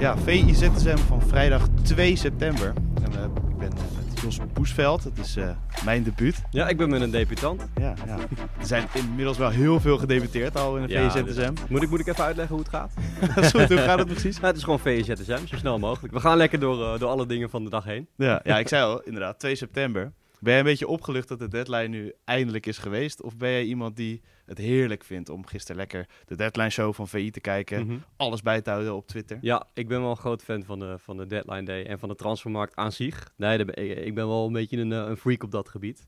Ja, VIZSM van vrijdag 2 september. En uh, ik ben uh, met Jos Boesveld. Het is uh, mijn debuut. Ja, ik ben met een debutant. Ja, ja. Er zijn inmiddels wel heel veel gedebuteerd al in de ja, VIZSM. Moet ik, moet ik even uitleggen hoe het gaat? Hoe gaat het precies? Nou, het is gewoon VIZSM, zo snel mogelijk. We gaan lekker door, door alle dingen van de dag heen. Ja, ja, ik zei al, inderdaad, 2 september. Ben jij een beetje opgelucht dat de deadline nu eindelijk is geweest? Of ben jij iemand die het heerlijk vindt om gisteren lekker de deadline show van VI te kijken, mm -hmm. alles bij te houden op Twitter? Ja, ik ben wel een groot fan van de, van de deadline day en van de transfermarkt aan zich. Nee, ik ben wel een beetje een, een freak op dat gebied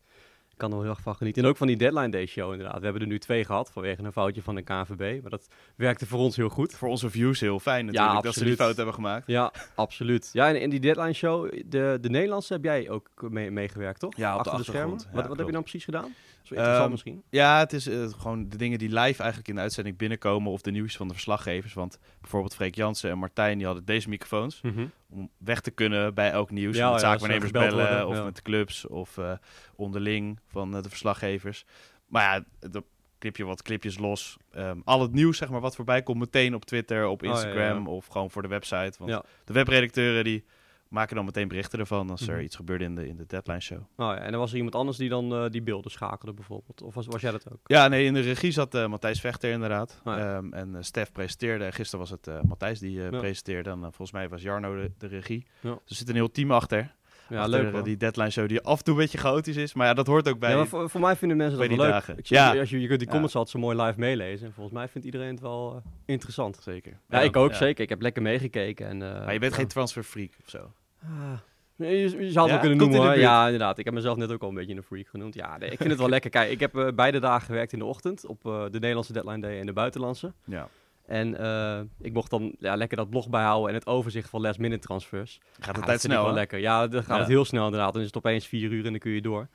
kan er wel heel erg van genieten. En ook van die Deadline Day show inderdaad. We hebben er nu twee gehad vanwege een foutje van de KVB. Maar dat werkte voor ons heel goed. Voor onze views heel fijn natuurlijk ja, dat ze die fout hebben gemaakt. Ja, absoluut. Ja, en in die Deadline show, de, de Nederlandse heb jij ook mee, meegewerkt, toch? Ja, op Achter de, schermen. Ja, wat, wat heb je dan precies gedaan? Um, misschien. Ja, het is uh, gewoon de dingen die live eigenlijk in de uitzending binnenkomen of de nieuws van de verslaggevers. Want bijvoorbeeld Freek Jansen en Martijn die hadden deze microfoons mm -hmm. om weg te kunnen bij elk nieuws. Ja, met ja, zaakwaarnemers bellen worden, of ja. met de clubs of uh, onderling van uh, de verslaggevers. Maar ja, dan knip je wat clipjes los. Um, al het nieuws zeg maar wat voorbij komt meteen op Twitter, op Instagram of gewoon voor de website. Want de webredacteuren die maken dan meteen berichten ervan als er mm -hmm. iets gebeurde in de, in de deadline show. Oh ja, en er was er iemand anders die dan uh, die beelden schakelde bijvoorbeeld? Of was, was jij dat ook? Ja, nee, in de regie zat uh, Matthijs Vechter inderdaad. Oh ja. um, en uh, Stef presenteerde. En gisteren was het Matthijs die ja. presenteerde. En volgens mij was Jarno de, de regie. Ja. Dus er zit een heel team achter. Ja, achter, leuk. Die deadline show die af en toe een beetje chaotisch is. Maar ja, dat hoort ook bij. Ja, voor, voor, mij vinden mensen dat wel leuk. Dagen. Ik zie, ja. Als je, je kunt die comments altijd zo mooi live meelezen. En volgens mij vindt iedereen het wel interessant. Zeker. Ja, ik ook zeker. Ik heb lekker meegekeken. En, maar je bent geen transfer freak of zo? Ah. Je, je zou het ja, wel kunnen noemen. Ja, inderdaad. Ik heb mezelf net ook al een beetje een freak genoemd. Ja, nee, ik vind het wel lekker. Kijk, ik heb uh, beide dagen gewerkt in de ochtend op uh, de Nederlandse deadline day en de buitenlandse. Ja. En uh, ik mocht dan ja, lekker dat blog bijhouden en het overzicht van last minute transfers. Gaat de ja, tijd snel? Wel lekker. Ja, dan gaat het heel snel inderdaad. Dan is het opeens vier uur en dan kun je door.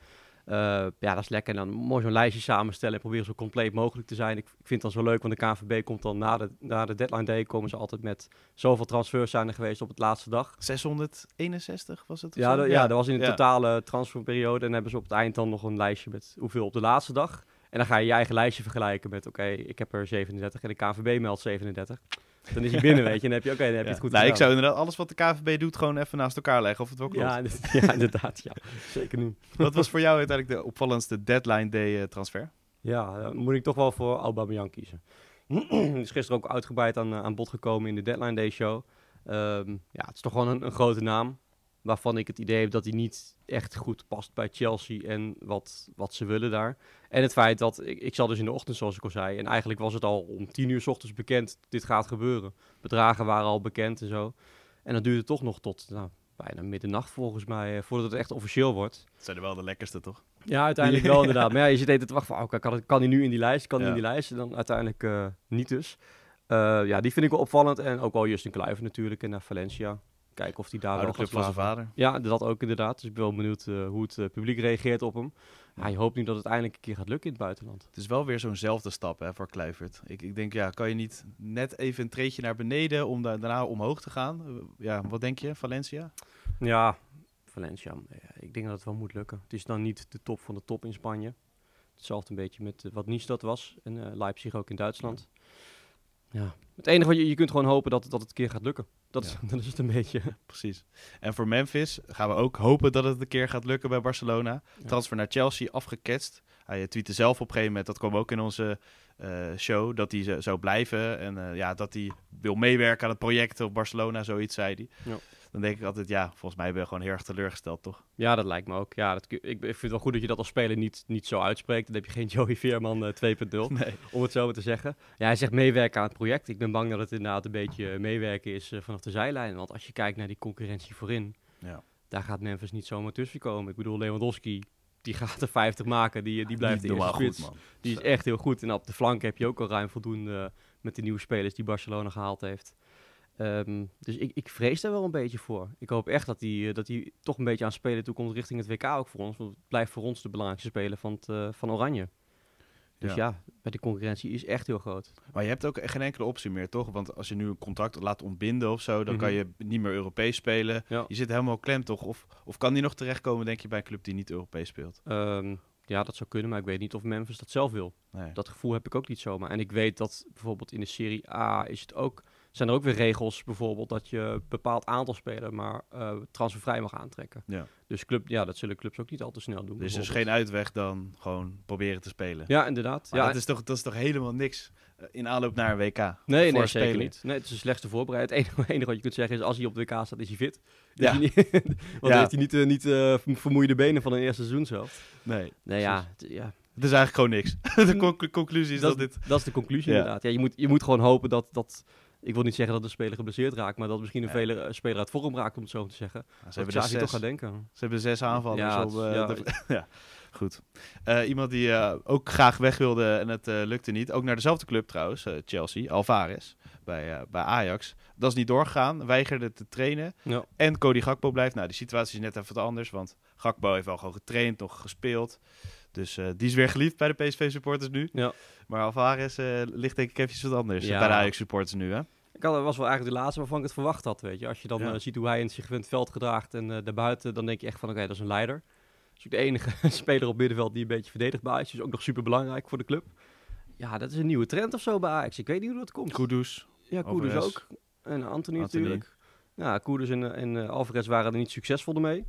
Uh, ja, dat is lekker. En dan mooi zo'n lijstje samenstellen en proberen zo compleet mogelijk te zijn. Ik, ik vind dat zo leuk, want de KVB komt dan na de, na de deadline day... komen ze altijd met zoveel transfers zijn er geweest op het laatste dag. 661 was het? Ja, ja, ja, dat was in de ja. totale transferperiode. En hebben ze op het eind dan nog een lijstje met hoeveel op de laatste dag. En dan ga je je eigen lijstje vergelijken met... oké, okay, ik heb er 37 en de KVB meldt 37. Dan is hij binnen, weet je. En dan heb je, oké, okay, dan heb je het goed nou, Ik zou inderdaad alles wat de KVB doet gewoon even naast elkaar leggen of het wel klopt. Ja, ja inderdaad. Ja. Zeker nu. Wat was voor jou uiteindelijk de opvallendste deadline day uh, transfer? Ja, dan moet ik toch wel voor Aubameyang kiezen. is gisteren ook uitgebreid aan, aan bod gekomen in de deadline day show. Um, ja, het is toch gewoon een, een grote naam waarvan ik het idee heb dat hij niet echt goed past bij Chelsea en wat, wat ze willen daar. En het feit dat, ik, ik zat dus in de ochtend zoals ik al zei, en eigenlijk was het al om tien uur s ochtends bekend, dit gaat gebeuren. Bedragen waren al bekend en zo. En dan duurde het toch nog tot nou, bijna middernacht volgens mij, eh, voordat het echt officieel wordt. Dat zijn er wel de lekkerste toch? Ja, uiteindelijk wel inderdaad. Maar ja, je zit even te wachten van, oh, kan, kan hij nu in die lijst, kan hij ja. in die lijst? En dan uiteindelijk uh, niet dus. Uh, ja, die vind ik wel opvallend. En ook wel Justin Kluivert natuurlijk en naar Valencia kijken of hij daar wel club van zijn vader. Ja, dat ook inderdaad. Dus ik ben wel benieuwd uh, hoe het uh, publiek reageert op hem. Ja, je hoopt nu dat het eindelijk een keer gaat lukken in het buitenland. Het is wel weer zo'nzelfde stap hè, voor Kluivert. Ik, ik denk, ja, kan je niet net even een treetje naar beneden om da daarna omhoog te gaan? Uh, ja, wat denk je, Valencia? Ja, Valencia. Ik denk dat het wel moet lukken. Het is dan niet de top van de top in Spanje. Hetzelfde een beetje met wat Nice dat was. En Leipzig ook in Duitsland. Ja. Het enige wat je, je kunt gewoon hopen dat, dat het een keer gaat lukken. Dat, ja. is, dat is het een beetje. Precies. En voor Memphis gaan we ook hopen dat het een keer gaat lukken bij Barcelona. Transfer naar Chelsea afgeketst. Hij tweette zelf op een gegeven moment, dat kwam ook in onze uh, show, dat hij zou blijven. En uh, ja, dat hij wil meewerken aan het project op Barcelona, zoiets zei hij. Ja dan denk ik altijd, ja, volgens mij ben je gewoon heel erg teleurgesteld, toch? Ja, dat lijkt me ook. Ja, dat, ik, ik vind het wel goed dat je dat als speler niet, niet zo uitspreekt. Dan heb je geen Joey Veerman uh, 2.0, nee. om het zo maar te zeggen. Ja, hij zegt meewerken aan het project. Ik ben bang dat het inderdaad een beetje meewerken is uh, vanaf de zijlijn. Want als je kijkt naar die concurrentie voorin, ja. daar gaat Memphis niet zomaar tussen komen. Ik bedoel, Lewandowski, die gaat er 50 maken. Die, die blijft de eerste spits. Goed, die is echt heel goed. En op de flank heb je ook al ruim voldoende met de nieuwe spelers die Barcelona gehaald heeft. Um, dus ik, ik vrees daar wel een beetje voor. Ik hoop echt dat hij dat die toch een beetje aan spelen toekomt richting het WK ook voor ons. Want het blijft voor ons de belangrijkste speler van, het, uh, van Oranje. Dus ja. ja, bij de concurrentie is echt heel groot. Maar je hebt ook geen enkele optie meer, toch? Want als je nu een contract laat ontbinden of zo, dan mm -hmm. kan je niet meer Europees spelen. Ja. Je zit helemaal klem, toch? Of, of kan die nog terechtkomen, denk je, bij een club die niet Europees speelt? Um, ja, dat zou kunnen, maar ik weet niet of Memphis dat zelf wil. Nee. Dat gevoel heb ik ook niet zomaar. En ik weet dat bijvoorbeeld in de Serie A is het ook zijn er ook weer regels, bijvoorbeeld dat je een bepaald aantal spelers maar uh, transfervrij mag aantrekken. Ja. Dus club, ja, dat zullen clubs ook niet al te snel doen. Dus er is geen uitweg dan gewoon proberen te spelen. Ja, inderdaad. ja, dat, is toch, dat is toch helemaal niks eh, in aanloop naar een WK? Nee, nee, zeker niet. Nee, het is de slechtste voorbereid. Het enige, enige, wat je kunt zeggen is, als hij op de WK staat, is hij fit. Ja. Niet, want ja. heeft hij niet, uh, niet uh, vermoeide benen van een eerste seizoen zelf. Nee. Nee, ja, ja. Het is eigenlijk gewoon niks. de conclusie is dat, dit... Dat is de conclusie inderdaad. Ja, je, moet, je moet gewoon hopen dat... dat ik wil niet zeggen dat de speler geblesseerd raakt, maar dat misschien een ja. Eh, speler uit vorm raakt, om het zo te zeggen. Ja, ze hebben zes, toch gaan denken. Ze hebben zes aanvallen. Ja, op, uh, ja. ja. goed. Uh, iemand die uh, ook graag weg wilde en het lukte niet. Ook naar dezelfde club trouwens, Chelsea, Alvarez, bij, bij Ajax. Dat is niet doorgegaan, weigerde te trainen. En Cody Gakpo blijft. Nou, die situatie is net even wat anders, want Gakpo heeft wel gewoon getraind, nog gespeeld. Dus die is weer geliefd bij de PSV-supporters nu. Ja. Maar Alvarez uh, ligt denk ik even wat anders bij de Ajax-supporters nu, hè? Ik had, was wel eigenlijk de laatste waarvan ik het verwacht had, weet je. Als je dan eh, ziet hoe hij in zich in het veld gedraagt en uh, daarbuiten, dan denk je echt van, oké, dat is een leider. Is ook de enige speler op middenveld die een beetje verdedigbaar is. Dus ook nog super belangrijk voor de club. Ja, dat is een nieuwe trend of zo bij Ajax. Ik weet niet hoe dat komt. Kudus. Ja, Kudus ook. En Anthony, natuurlijk. Ja, Kudus en, en Alvarez waren er niet succesvol mee.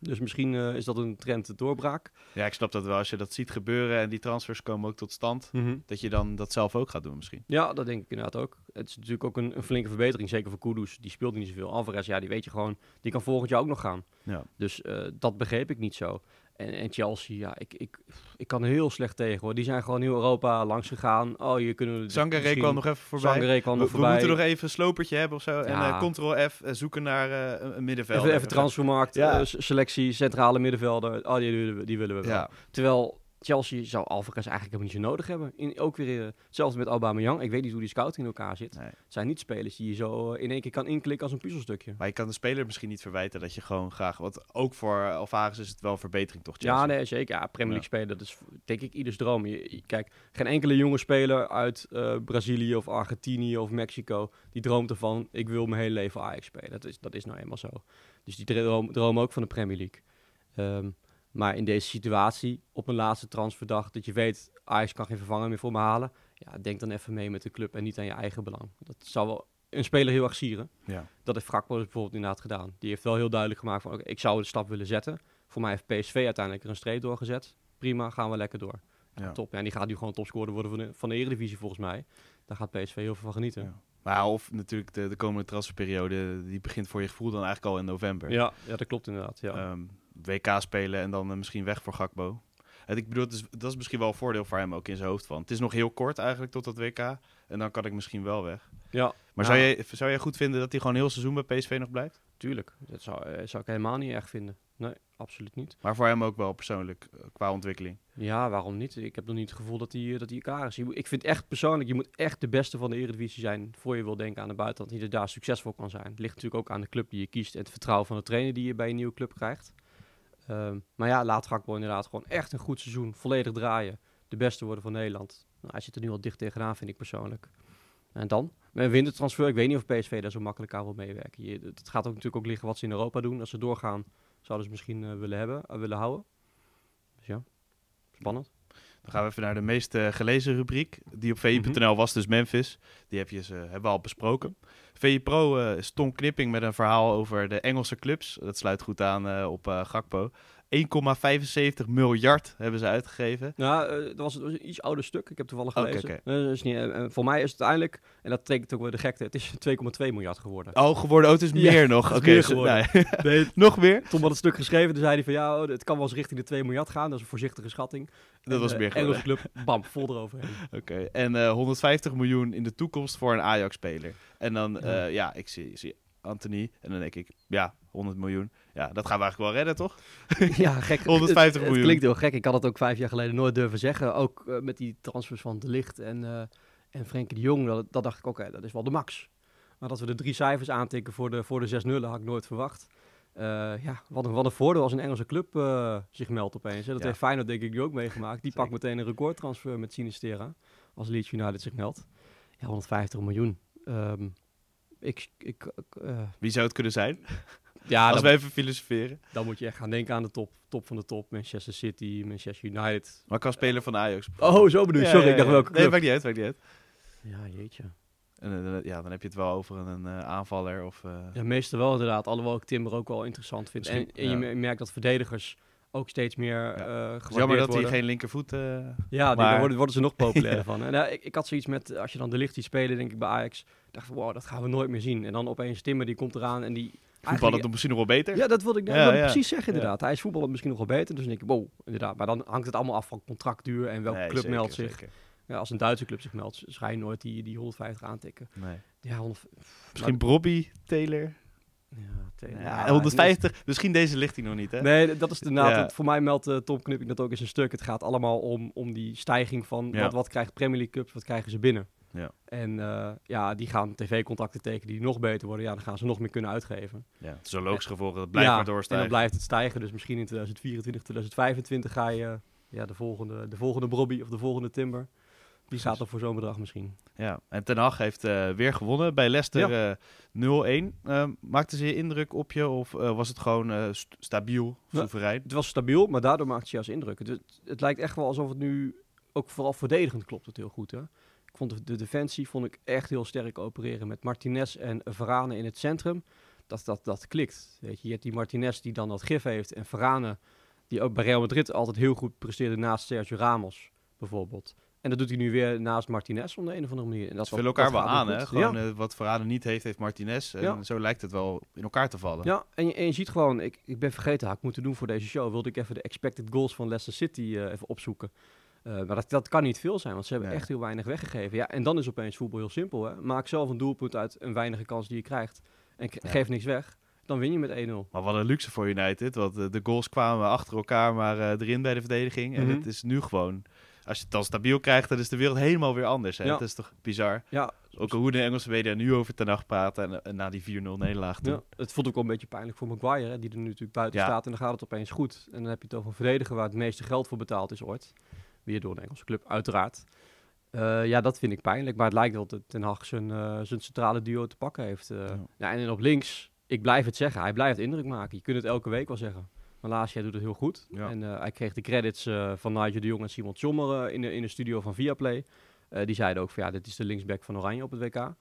Dus misschien uh, is dat een trend doorbraak. Ja, ik snap dat wel. Als je dat ziet gebeuren en die transfers komen ook tot stand, mm dat je dan dat zelf ook gaat doen misschien. Ja, dat denk ik inderdaad ook. Het is natuurlijk ook een, een flinke verbetering, zeker voor Kudus. Die speelt niet zoveel. Alvarez, ja, die weet je gewoon, die kan volgend jaar ook nog gaan. Ja. Dus uh, dat begreep ik niet zo. En, en, Chelsea, ja, ik, ik, ik kan heel slecht tegen hoor. Die zijn gewoon heel Europa langs gegaan. Oh, je kunnen. Kwam nog even voorbij. Kwam nog we, voorbij. We moeten nog even een slopertje hebben of zo. En uh, Ctrl F, uh, zoeken naar uh, een middenveld. Even, even transfermarkt, ja. selectie, centrale middenvelder. Oh, die, die willen we wel. Ja. Terwijl Chelsea zou Alvarez eigenlijk helemaal niet zo nodig hebben. In, ook weer uh, hetzelfde met Aubameyang. Ik weet niet hoe die scouting in elkaar zit. Het zijn niet spelers die je zo eh, in één keer kan inklikken als een puzzelstukje. Maar je kan de speler misschien niet verwijten dat je gewoon graag... Want ook voor Alvarez is het wel verbetering toch, Chelsea? Ja, nee, zeker. Ja, Premier League spelen, dat is denk ik ieders droom. Je, kijk, geen enkele jonge speler uit uh, Brazilië of Argentinië of Mexico... die droomt ervan, ik wil mijn hele leven Ajax spelen. Dat is, dat is nou eenmaal zo. Dus die droom, droom ook van de Premier League. Um, maar in deze situatie, op een laatste transferdag, dat je weet, Ajax kan geen vervanger meer voor me halen. Ja, denk dan even mee met de club en niet aan je eigen belang. Dat zou wel een speler heel erg sieren. Ja. Dat heeft Frakpo bijvoorbeeld inderdaad gedaan. Die heeft wel heel duidelijk gemaakt van, oké, ik zou de stap willen zetten. Voor mij heeft PSV uiteindelijk er een streep doorgezet. Prima, gaan we lekker door. Ja, Top. Ja, en die gaat nu gewoon topscorer worden van de, van de Eredivisie volgens mij. Daar gaat PSV heel veel van genieten. Ja. Maar of natuurlijk de, de komende transferperiode, die begint voor je gevoel dan eigenlijk al in november. Ja, ja dat klopt inderdaad. Ja. Um, WK spelen en dan uh, misschien weg voor Gakbo. En ik bedoel, dat is misschien wel een voordeel voor hem ook in zijn hoofd van. Het is nog heel kort eigenlijk tot dat WK. En dan kan ik misschien wel weg. Ja. Maar zou, je, zou je goed vinden dat hij gewoon heel seizoen bij PSV nog blijft? Tuurlijk. Dat zou, eh, zou ik helemaal niet erg vinden. Nee, absoluut niet. Maar voor hem ook wel persoonlijk, eh, qua ontwikkeling? Ja, waarom niet? Ik heb nog niet het gevoel dat hij, dat hij elkaar is. Ik vind echt persoonlijk, je moet echt de beste van de Eredivisie zijn... voor je wil denken aan de buitenland, die er daar succesvol kan zijn. Het ligt natuurlijk ook aan de club die je kiest... en het vertrouwen van de trainer die je bij een nieuwe club krijgt. Um, maar ja, laat Gakpo inderdaad gewoon echt een goed seizoen volledig draaien. De beste worden van Nederland. Nou, hij zit er nu al dicht tegenaan, vind ik persoonlijk. En dan? Een wintertransfer, ik weet niet of PSV daar zo makkelijk aan wil meewerken. Je, het gaat ook natuurlijk ook liggen wat ze in Europa doen. Als ze doorgaan, zouden ze misschien uh, willen hebben, uh, willen houden. Dus ja, spannend. Dan gaan we even naar de meest uh, gelezen rubriek. Die op VI.nl mhm. was dus Memphis. Die heb je, uh, hebben we al besproken. VI Pro uh, is Tom Knipping met een verhaal over de Engelse clubs. Dat sluit goed aan op Gakpo. 1,75 miljard hebben ze uitgegeven. Nou, uh, dat, was, een iets ouder stuk. Ik heb toevallig gelezen. Okay, okay. Uh, is niet, uh, voor mij is het uiteindelijk, en dat trekt ook weer de gekte, het is 2,2 miljard geworden. Oh, geworden? Oh, het is meer ja, nog. Oké, okay, geworden. Nee. nee. nog meer? Tom had het stuk geschreven, toen zei hij van ja, oh, het kan wel eens richting de 2 miljard gaan. Dat is een voorzichtige schatting. Dat en, was meer Engelse club, bam, vol eroverheen. Oké, en 150 miljoen in de toekomst voor een Ajax-speler. En dan, ja, ja ik zie, zie Anthony. En dan denk ik, ja, 100 miljoen. Ja, dat gaan we eigenlijk wel redden, toch? Ja, gek. 150 miljoen. Het klinkt heel gek. Ik had het ook vijf jaar geleden nooit durven zeggen. Ook uh, met die transfers van De Licht en, uh, en Frenkie de Jong. Dat, dat dacht ik, oké, okay, dat is wel de max. Maar dat we de drie cijfers aantikken voor de, voor de zes nullen had ik nooit verwacht. Uh, ja, wat een, wat een voordeel als een Engelse club zich meldt opeens. Hè. Dat ja. heeft Feyenoord denk ik nu ook meegemaakt. Die pakt meteen een recordtransfer met Sinistera. Als Leeds United zich meldt. Ja, 150 miljoen. Um, ik, ik, uh, Wie zou het kunnen zijn? Ja, Als we even filosoferen. Dan moet je echt gaan denken aan de top, top van de top. Manchester City, Manchester United. Maar kan speler van Ajax. Oh, zo bedoel je. Sorry, ja, ik dacht welke club. Nee, maakt niet uit, maakt niet uit. Ja, jeetje. En ja, dan heb je het wel over een aanvaller. Of, Ja, meestal wel inderdaad. Alhoewel ik Timber ook wel interessant vind. En, en je merkt dat verdedigers ook steeds meer ja. uh, Jammer dat hij geen linkervoet... Uh, ja, maar... daar worden, worden, ze nog populairder van. En, uh, ik, ik, had zoiets met, als je dan de licht ziet spelen, denk ik bij Ajax, dacht wow, dat gaan we nooit meer zien. En dan opeens Timmer, die komt eraan en die... Voetballen het misschien nog wel beter? Ja, dat wilde ik, ja, precies zeggen inderdaad. Hij is voetballen misschien nog wel beter. Dus denk ik, wow, inderdaad. Maar dan hangt het allemaal af van contractduur en welke club meldt zich. Ja, als een Duitse club zich meldt, ga je nooit die, die 150 aantikken. Nee. Ja, 100, misschien Bobby Taylor. Ja, ja, 150, misschien deze ligt hij nog niet, hè? Nee, dat is inderdaad, voor mij meldt uh, Tom Knupping dat ook eens een stuk. Het gaat allemaal om, om die stijging van wat, wat krijgt Premier League Cups, wat krijgen ze binnen. Ja. En uh, ja, die gaan tv-contracten tekenen die nog beter worden. Ja, dan gaan ze nog meer kunnen uitgeven. Ja, het is een logisch gevolg, het blijft maar doorstijgen. en dan blijft het stijgen. Dus misschien in 2024, 2025 ga je ja, de volgende, de volgende Bobby of de volgende Timber die staat er voor zo'n bedrag misschien. Ja, en Ten Hag heeft uh, weer gewonnen bij Leicester ja. uh, 0-1. Uh, maakte ze indruk op je of was het gewoon st stabiel, soeverein? Het was stabiel, maar daardoor maakte je als indruk. Het, het, lijkt echt wel alsof het nu ook vooral verdedigend klopt het heel goed. Hè? Ik vond de, de, defensie vond ik echt heel sterk opereren met Martinez en Varane in het centrum. Dat, dat, dat klikt. Weet je. je hebt die Martinez die dan dat gif heeft en Varane die ook bij Real Madrid altijd heel goed presteerde naast Sergio Ramos bijvoorbeeld. En dat doet hij nu weer naast Martinez op de een of andere manier. En dat vullen elkaar wel aan, hè? Gewoon ja. uh, wat Verraden niet heeft, heeft Martinez. En ja. zo lijkt het wel in elkaar te vallen. Ja, en je, en je ziet gewoon, ik, ik ben vergeten, had ik moeten doen voor deze show, wilde ik even de expected goals van Leicester City uh, even opzoeken. Uh, maar dat, dat kan niet veel zijn, want ze hebben echt heel weinig weggegeven. Ja, en dan is opeens voetbal heel simpel. Hè? Maak zelf een doelpunt uit een weinige kans die je krijgt. En geef niks weg. Dan win je met 1-0. Maar wat een luxe voor United. Want de goals kwamen achter elkaar maar erin bij de verdediging. En mm -hmm. het is nu gewoon als je het dan stabiel krijgt, dan is de wereld helemaal weer anders. Hè? Ja. Dat is toch bizar? Ja. Ook hoe de Engelse media nu over ten nacht praten en, na die 4-0 nederlaag Ja, het voelt ook wel een beetje pijnlijk voor Maguire, hè, die er nu natuurlijk buiten staat. En dan gaat het opeens goed. En dan heb je het over een verdediger waar het meeste geld voor betaald is ooit. Weer door een Engelse club, uiteraard. Uh, ja, dat vind ik pijnlijk. Maar het lijkt wel dat Ten Hag zijn, uh, zijn centrale duo te pakken heeft. Uh, ja. ja. en op links, ik blijf het zeggen, hij blijft indruk maken. Je kunt het elke week wel zeggen. Malasia doet het heel goed. En uh, hij kreeg de credits van Nigel de Jong en Simon Tjommer in, de, in de studio van Viaplay. die zeiden ook van ja, dit is de linksback van Oranje op het WK.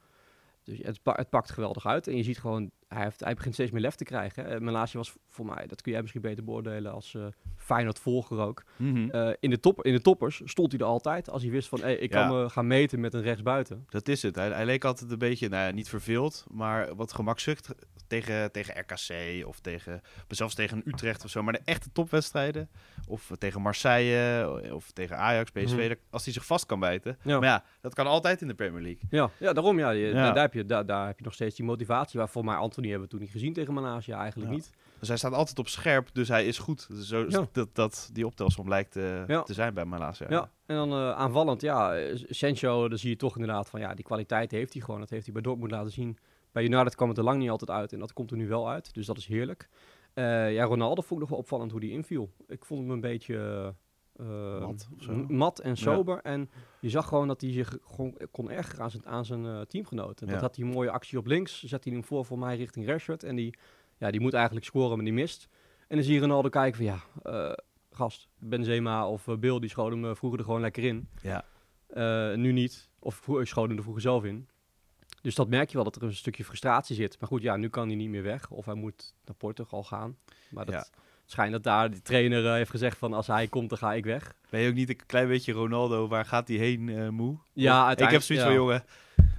Dus het, pa het, pakt geweldig uit. En je ziet gewoon, hij, heeft, hij begint steeds meer lef te krijgen. Hè. Malasia was voor mij, dat kun jij misschien beter beoordelen als uh, Feyenoord volger ook. Mm -hmm. uh, in, de top, in de toppers stond hij er altijd als hij wist van, hey, ik ja. kan me gaan meten met een rechtsbuiten. Dat is het. Hij, hij leek altijd een beetje, nou ja, niet verveeld, maar wat gemakzucht tegen, tegen RKC of tegen, zelfs tegen Utrecht of zo. Maar de echte topwedstrijden, of tegen Marseille of tegen Ajax, PSV, mm -hmm. als hij zich vast kan bijten. Ja. Maar ja, dat kan altijd in de Premier League. Ja, ja daarom ja. Je, ja. Daar, heb je, daar, daar heb je nog steeds die motivatie. Waarvoor mij Anthony hebben we toen niet gezien tegen Manasia, eigenlijk niet. Dus hij staat altijd op scherp, dus hij is goed. Dus zo, ja. dat, dat die optelsom lijkt uh, ja. te zijn bij Malasia. Ja, en dan uh, aanvallend, ja, Sancho, dan zie je toch inderdaad van, ja, die kwaliteit heeft hij gewoon. Dat heeft hij bij Dortmund laten zien. Bij United kwam het er lang niet altijd uit en dat komt er nu wel uit. Dus dat is heerlijk. Uh, ja, Ronaldo vond ik nog wel opvallend hoe die inviel. Ik vond hem een beetje... Uh, mat, mat, en sober. Ja. En je zag gewoon dat hij zich gewoon kon ergeren aan zijn, aan zijn uh, teamgenoten. Ja. Dat had hij een mooie actie op links. Zet hij hem voor voor mij richting Rashford. En die, ja, die moet eigenlijk scoren, maar die mist. En dan zie je Ronaldo kijken van ja, uh, gast, Benzema of Bill, die schoot hem vroeger er gewoon lekker in. Ja. nu niet. Of schoot hem er vroeger zelf in. Dus dat merk je wel dat er een stukje frustratie zit. Maar goed, ja, nu kan hij niet meer weg. Of hij moet naar Portugal gaan. Maar dat... Ja schijnt dat daar de trainer uh, heeft gezegd van als hij komt, dan ga ik weg. Ben je ook niet een klein beetje Ronaldo, waar gaat hij heen uh, moe? Ja, Ik heb zoiets ja. van, jongen,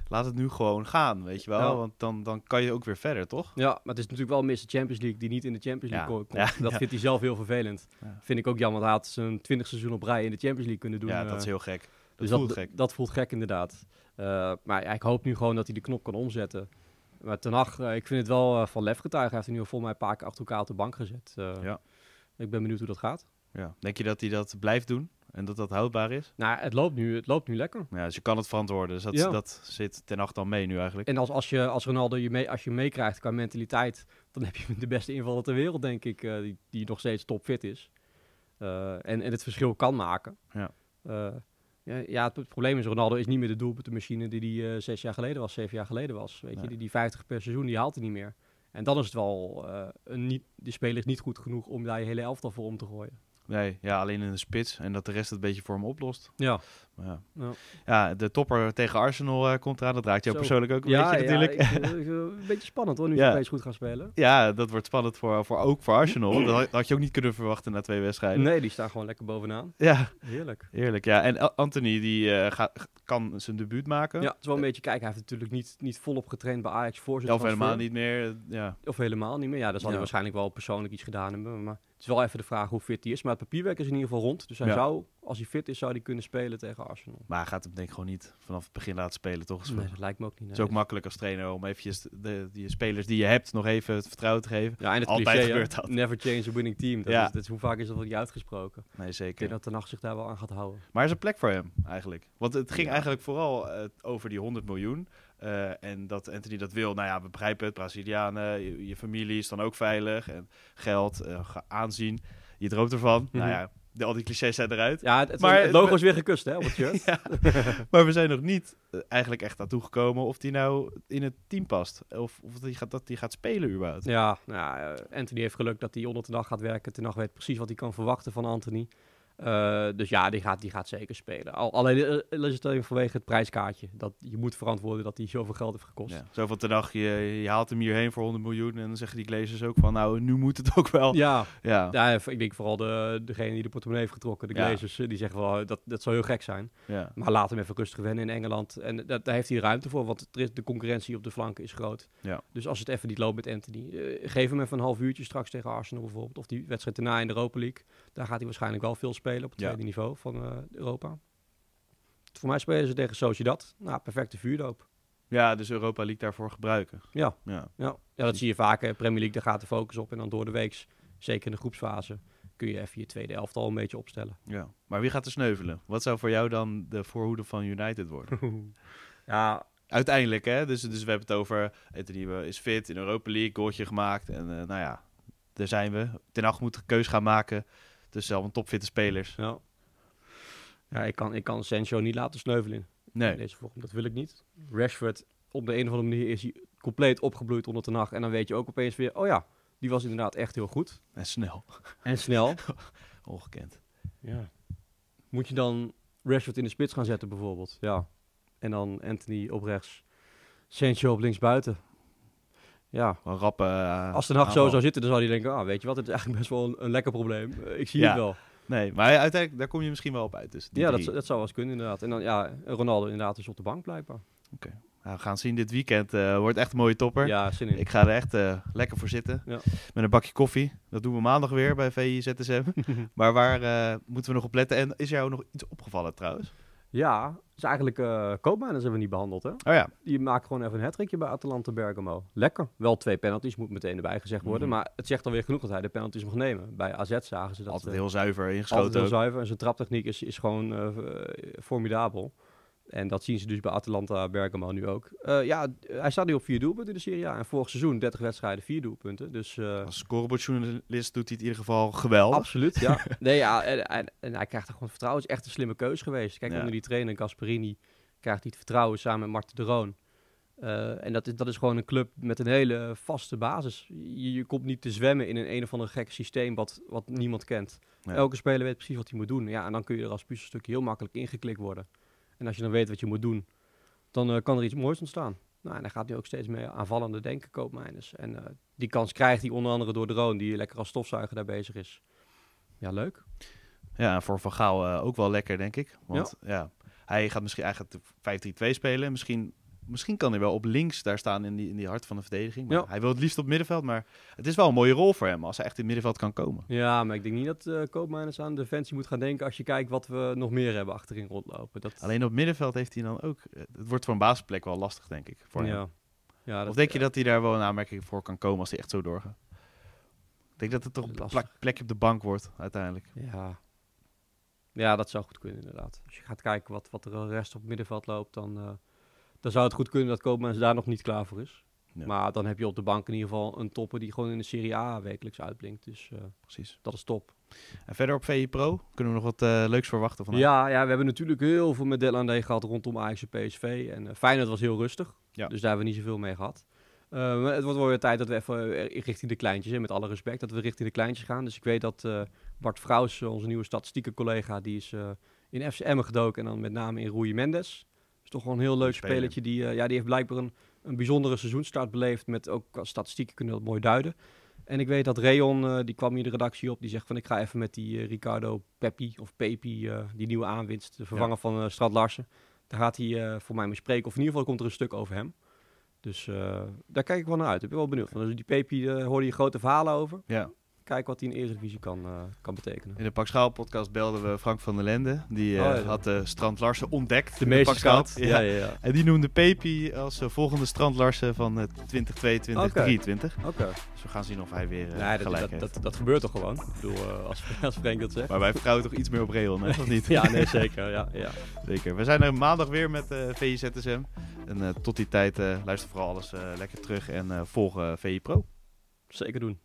laat het nu gewoon gaan, weet je wel. Ja. Want dan, dan kan je ook weer verder, toch? Ja, maar het is natuurlijk wel Mr. Champions League die niet in de Champions League ja. komt. Dat vindt hij zelf heel vervelend. Vind ik ook jammer. Hij had zijn 20 seizoen op rij in de Champions League kunnen doen. Ja, dat is heel gek. Dat dus voelt dat, gek. Dat voelt gek, inderdaad. Maar ik hoop nu gewoon dat hij de knop kan omzetten. Maar ten Hag, ik vind het wel van lef getuigen. Hij heeft nu volgens mij een paar keer achter elkaar op de bank gezet. ja. Ik ben benieuwd hoe dat gaat. Ja. Denk je dat hij dat blijft doen en dat dat houdbaar is? Nou, het loopt nu, het loopt nu lekker. Ja, dus je kan het verantwoorden. Dus dat, ja. dat zit ten acht dan mee nu eigenlijk. En als, als, je, als Ronaldo je mee, als je meekrijgt qua mentaliteit, dan heb je de beste invaller ter wereld, denk ik, uh, die, die nog steeds topfit is. Uh, en, en het verschil kan maken. Ja. Uh, ja, ja, het, het, probleem is, Ronaldo is niet meer de doelpuntenmachine die hij zes jaar geleden was, zeven jaar geleden was. Weet nee. je, die, die 50 per seizoen, die haalt hij niet meer. En dan is het wel, uh, een niet, die speler is niet goed genoeg om daar je hele elftal voor om te gooien. Nee, ja, alleen in de spits en dat de rest het een beetje voor hem oplost. Ja. Ja. ja. Ja. de topper tegen Arsenal uh, komt eraan. Dat raakt jou Zo. persoonlijk ook een ja, beetje natuurlijk. Ik, een beetje spannend hoor, nu ja. opeens goed gaan spelen. Ja, dat wordt spannend voor, voor ook voor Arsenal. dat had je ook niet kunnen verwachten na twee wedstrijden. Nee, die staan gewoon lekker bovenaan. Ja. Heerlijk. Heerlijk, ja. En Anthony, die uh, gaat, kan zijn debuut maken. Ja, het is wel een beetje kijken. Hij heeft natuurlijk niet, niet volop getraind bij Ajax voor zijn Of helemaal niet meer, ja. Of helemaal niet meer. Ja, dat zal hij waarschijnlijk wel persoonlijk iets gedaan hebben. Maar het is wel even de vraag hoe fit hij is. Maar het papierwerk is in ieder geval rond. Dus hij zou, als hij fit is, zou hij kunnen spelen tegen Arsenal. Maar hij gaat hem denk ik gewoon niet vanaf het begin laten spelen, toch? Nee, dat lijkt me ook niet. Het is ook makkelijk als trainer om eventjes de, die spelers die je hebt nog even het vertrouwen te geven. Ja, en het Altijd cliché, gebeurt dat. Never change a winning team. Dat ja. is, hoe vaak is dat wel niet uitgesproken? Nee, zeker. Ik denk dat de nacht zich daar wel aan gaat houden. Maar er is een plek voor hem eigenlijk. Want het ging eigenlijk vooral uh, over die 100 miljoen. Uh, en dat Anthony dat wil, nou ja, we begrijpen het. Brazilianen, je, je familie is dan ook veilig. En geld, uh, aanzien. Je droomt ervan. Mm -hmm. Nou ja, de, al die clichés zijn eruit. Ja, het, maar, het logo is weer gekust, hè, op het shirt. ja, maar we zijn nog niet uh, eigenlijk echt aan toegekomen of die nou in het team past. Of, of die gaat, dat die gaat spelen überhaupt. Ja, nou, Anthony heeft geluk dat hij onder de dag gaat werken. Ten nacht weet precies wat hij kan verwachten van Anthony. Uh, dus ja, die gaat, die gaat zeker spelen. Al, alleen uh, is het alleen vanwege het prijskaartje. Dat je moet verantwoorden dat hij zoveel geld heeft gekost. Ja, zoveel te dag, je, je haalt hem hierheen voor 100 miljoen. En dan zeggen die glazers ook van, nou, nu moet het ook wel. Ja, ja. ja ik denk vooral de, degene die de portemonnee heeft getrokken, de glazers, ja. die zeggen wel, dat, dat zou heel gek zijn. Ja. Maar laat hem even rustig wennen in Engeland. En dat, daar heeft hij ruimte voor, want de concurrentie op de flanken is groot. Ja. Dus als het even niet loopt met Anthony, uh, geef hem even een half uurtje straks tegen Arsenal bijvoorbeeld. Of die wedstrijd daarna in de Europa League. Daar gaat hij waarschijnlijk wel veel spelen op het tweede niveau van uh, Europa. Voor mij spelen ze tegen Sociedad. Nou, perfecte vuurdoop. Ja, dus Europa League daarvoor gebruiken. Ja, ja. ja. ja dat zie je vaak. Premier League, daar gaat de focus op. En dan door de week, zeker in de groepsfase, kun je even je tweede elftal een beetje opstellen. Ja, maar wie gaat er sneuvelen? Wat zou voor jou dan de voorhoede van United worden? ja, uiteindelijk, hè? Dus, dus we hebben het over. Anthony is fit in Europa League, goaltje gemaakt. En uh, nou ja, daar zijn we. Ten acht moet een keus gaan maken tussen zelf een topfitte spelers. Ja. Ja, ik kan, ik kan Sancho niet laten sneuvelen nee. deze vorm. Dat wil ik niet. Rashford, op de een of andere manier is hij compleet opgebloeid onder de nacht. En dan weet je ook opeens weer, oh ja, die was inderdaad echt heel goed. En snel. En snel. Ongekend. Ja. Moet je dan Rashford in de spits gaan zetten bijvoorbeeld? Ja. En dan Anthony op rechts. Sancho op links buiten. Ja. Een rappe, uh, Als de nacht zo zou zitten, dan zou hij denken, ah, weet je wat, het is eigenlijk best wel een, een lekker probleem. Uh, ik zie ja. het wel. Nee, maar uiteindelijk, daar kom je misschien wel op uit. Dus ja, dat, dat zou wel eens kunnen inderdaad. En dan, ja, Ronaldo inderdaad is op de bank blijkbaar. Oké. Nou, we gaan zien dit weekend. Uh, wordt echt een mooie topper. Ja, zin in. Ik ga er echt uh, lekker voor zitten. Ja. Met een bakje koffie. Dat doen we maandag weer bij VIZSM. maar waar uh, moeten we nog op letten? En is jou nog iets opgevallen trouwens? Ja, is eigenlijk uh, Koopmeiners hebben we niet behandeld, hè? Oh ja. Die maakt gewoon even een hattrickje bij Atalanta Bergamo. Lekker. Wel twee penalties, moet meteen erbij gezegd worden. Mhm. Maar het zegt alweer genoeg dat hij de penalties mag nemen. Bij AZ zagen ze dat... Altijd heel zuiver ingeschoten. Altijd heel zuiver. En zijn traptechniek is, is gewoon uh, formidabel. En dat zien ze dus bij Atalanta Bergamo nu ook. Uh, ja, hij staat nu op vier doelpunten in de Serie A. En vorig seizoen 30 wedstrijden, vier doelpunten. Dus, uh, Als scorebordjournalist doet hij het in ieder geval geweldig. Absoluut, ja. nee, ja en, en, hij krijgt er gewoon vertrouwen. Het is echt een slimme keuze geweest. Kijk, ja. onder die trainer Gasperini krijgt hij het vertrouwen samen met Marten de Roon. Uh, en dat is, dat is gewoon een club met een hele vaste basis. Je, je komt niet te zwemmen in een een of ander gek systeem wat, wat niemand kent. Ja. Elke speler weet precies wat hij moet doen. Ja, en dan kun je er als puzzelstukje heel makkelijk ingeklikt worden. En als je dan weet wat je moet doen, dan uh, kan er iets moois ontstaan. Nou, en hij gaat nu ook steeds meer aanvallende denken, koopmijners. En uh, die kans krijgt hij onder andere door Drone, die lekker als stofzuiger daar bezig is. Ja, leuk. Ja, voor Van Gaal uh, ook wel lekker, denk ik. Want ja. ja, hij gaat misschien eigenlijk 5-3-2 spelen. Misschien misschien kan hij wel op links daar staan in die, in die hart van de verdediging. Maar ja. Hij wil het liefst op middenveld, maar het is wel een mooie rol voor hem als hij echt in het middenveld kan komen. Ja, maar ik denk niet dat uh, Koopmeiners aan defensie moet gaan denken als je kijkt wat we nog meer hebben achterin rondlopen. Dat... Alleen op middenveld heeft hij dan ook... Het wordt voor een basisplek wel lastig, denk ik, voor ja. hem. Ja, dat, of denk je dat hij daar wel een aanmerking voor kan komen als hij echt zo doorgaat? Ik denk dat het toch een plekje op de bank wordt, uiteindelijk. Ja. ja, dat zou goed kunnen inderdaad. Als je gaat kijken wat, wat er rest op het middenveld loopt, dan... Uh, dan zou het goed kunnen dat Koopmans daar nog niet klaar voor is. Maar dan heb je op de bank in ieder geval een topper die gewoon in de Serie A wekelijks uitblinkt. Dus uh, precies, dat is top. En verder op VE Pro kunnen we nog wat uh, leuks verwachten van Ja, ja, we hebben natuurlijk heel veel met Deadline gehad rondom Ajax en PSV. En uh, Feyenoord was heel rustig, ja. dus daar hebben we niet zoveel mee gehad. Uh, het wordt wel weer tijd dat we even richting de kleintjes, hè, met alle respect, dat we richting de kleintjes gaan. Dus ik weet dat Bart Vrouws, onze nieuwe statistieke collega, die is in in FC Emmen gedoken. En dan met name in Rui Mendes. Is toch wel een heel leuk spelertje. Die, ja, die heeft blijkbaar een, een bijzondere seizoenstart beleefd. Met ook statistieken kunnen dat mooi duiden. En ik weet dat Reon, die kwam hier de redactie op, die zegt van ik ga even met die Ricardo Peppi of Pepi, die nieuwe aanwinst, de vervanger van Strand Larsen. Daar gaat hij voor mij mee spreken. Of in ieder geval komt er een stuk over hem. Dus daar kijk ik wel naar uit. Ik ben wel benieuwd. Dus die Pepi hoorde je grote verhalen over. Ja. Kijk wat hij in de Eredivisie kan, uh, kan betekenen. In de Pak Schaal podcast belden we Frank van der Lende. Die oh, had de Strand Larsen ontdekt. De meeste Ja. Ja, ja. En die noemde Pepi als volgende Strand Larsen van 2022, okay. 2023. Oké. Dus we gaan zien of hij weer nee, gelijk dat, dat, dat, gebeurt toch gewoon? Ik bedoel, als, als Frank dat zegt. Maar wij vertrouwen toch iets meer op Reon, hè? Of niet? ja, nee, zeker. Ja, ja. Zeker. We zijn er maandag weer met uh, VIZSM. En uh, tot die tijd uh, luister vooral alles lekker terug en volg VI Pro. Zeker doen.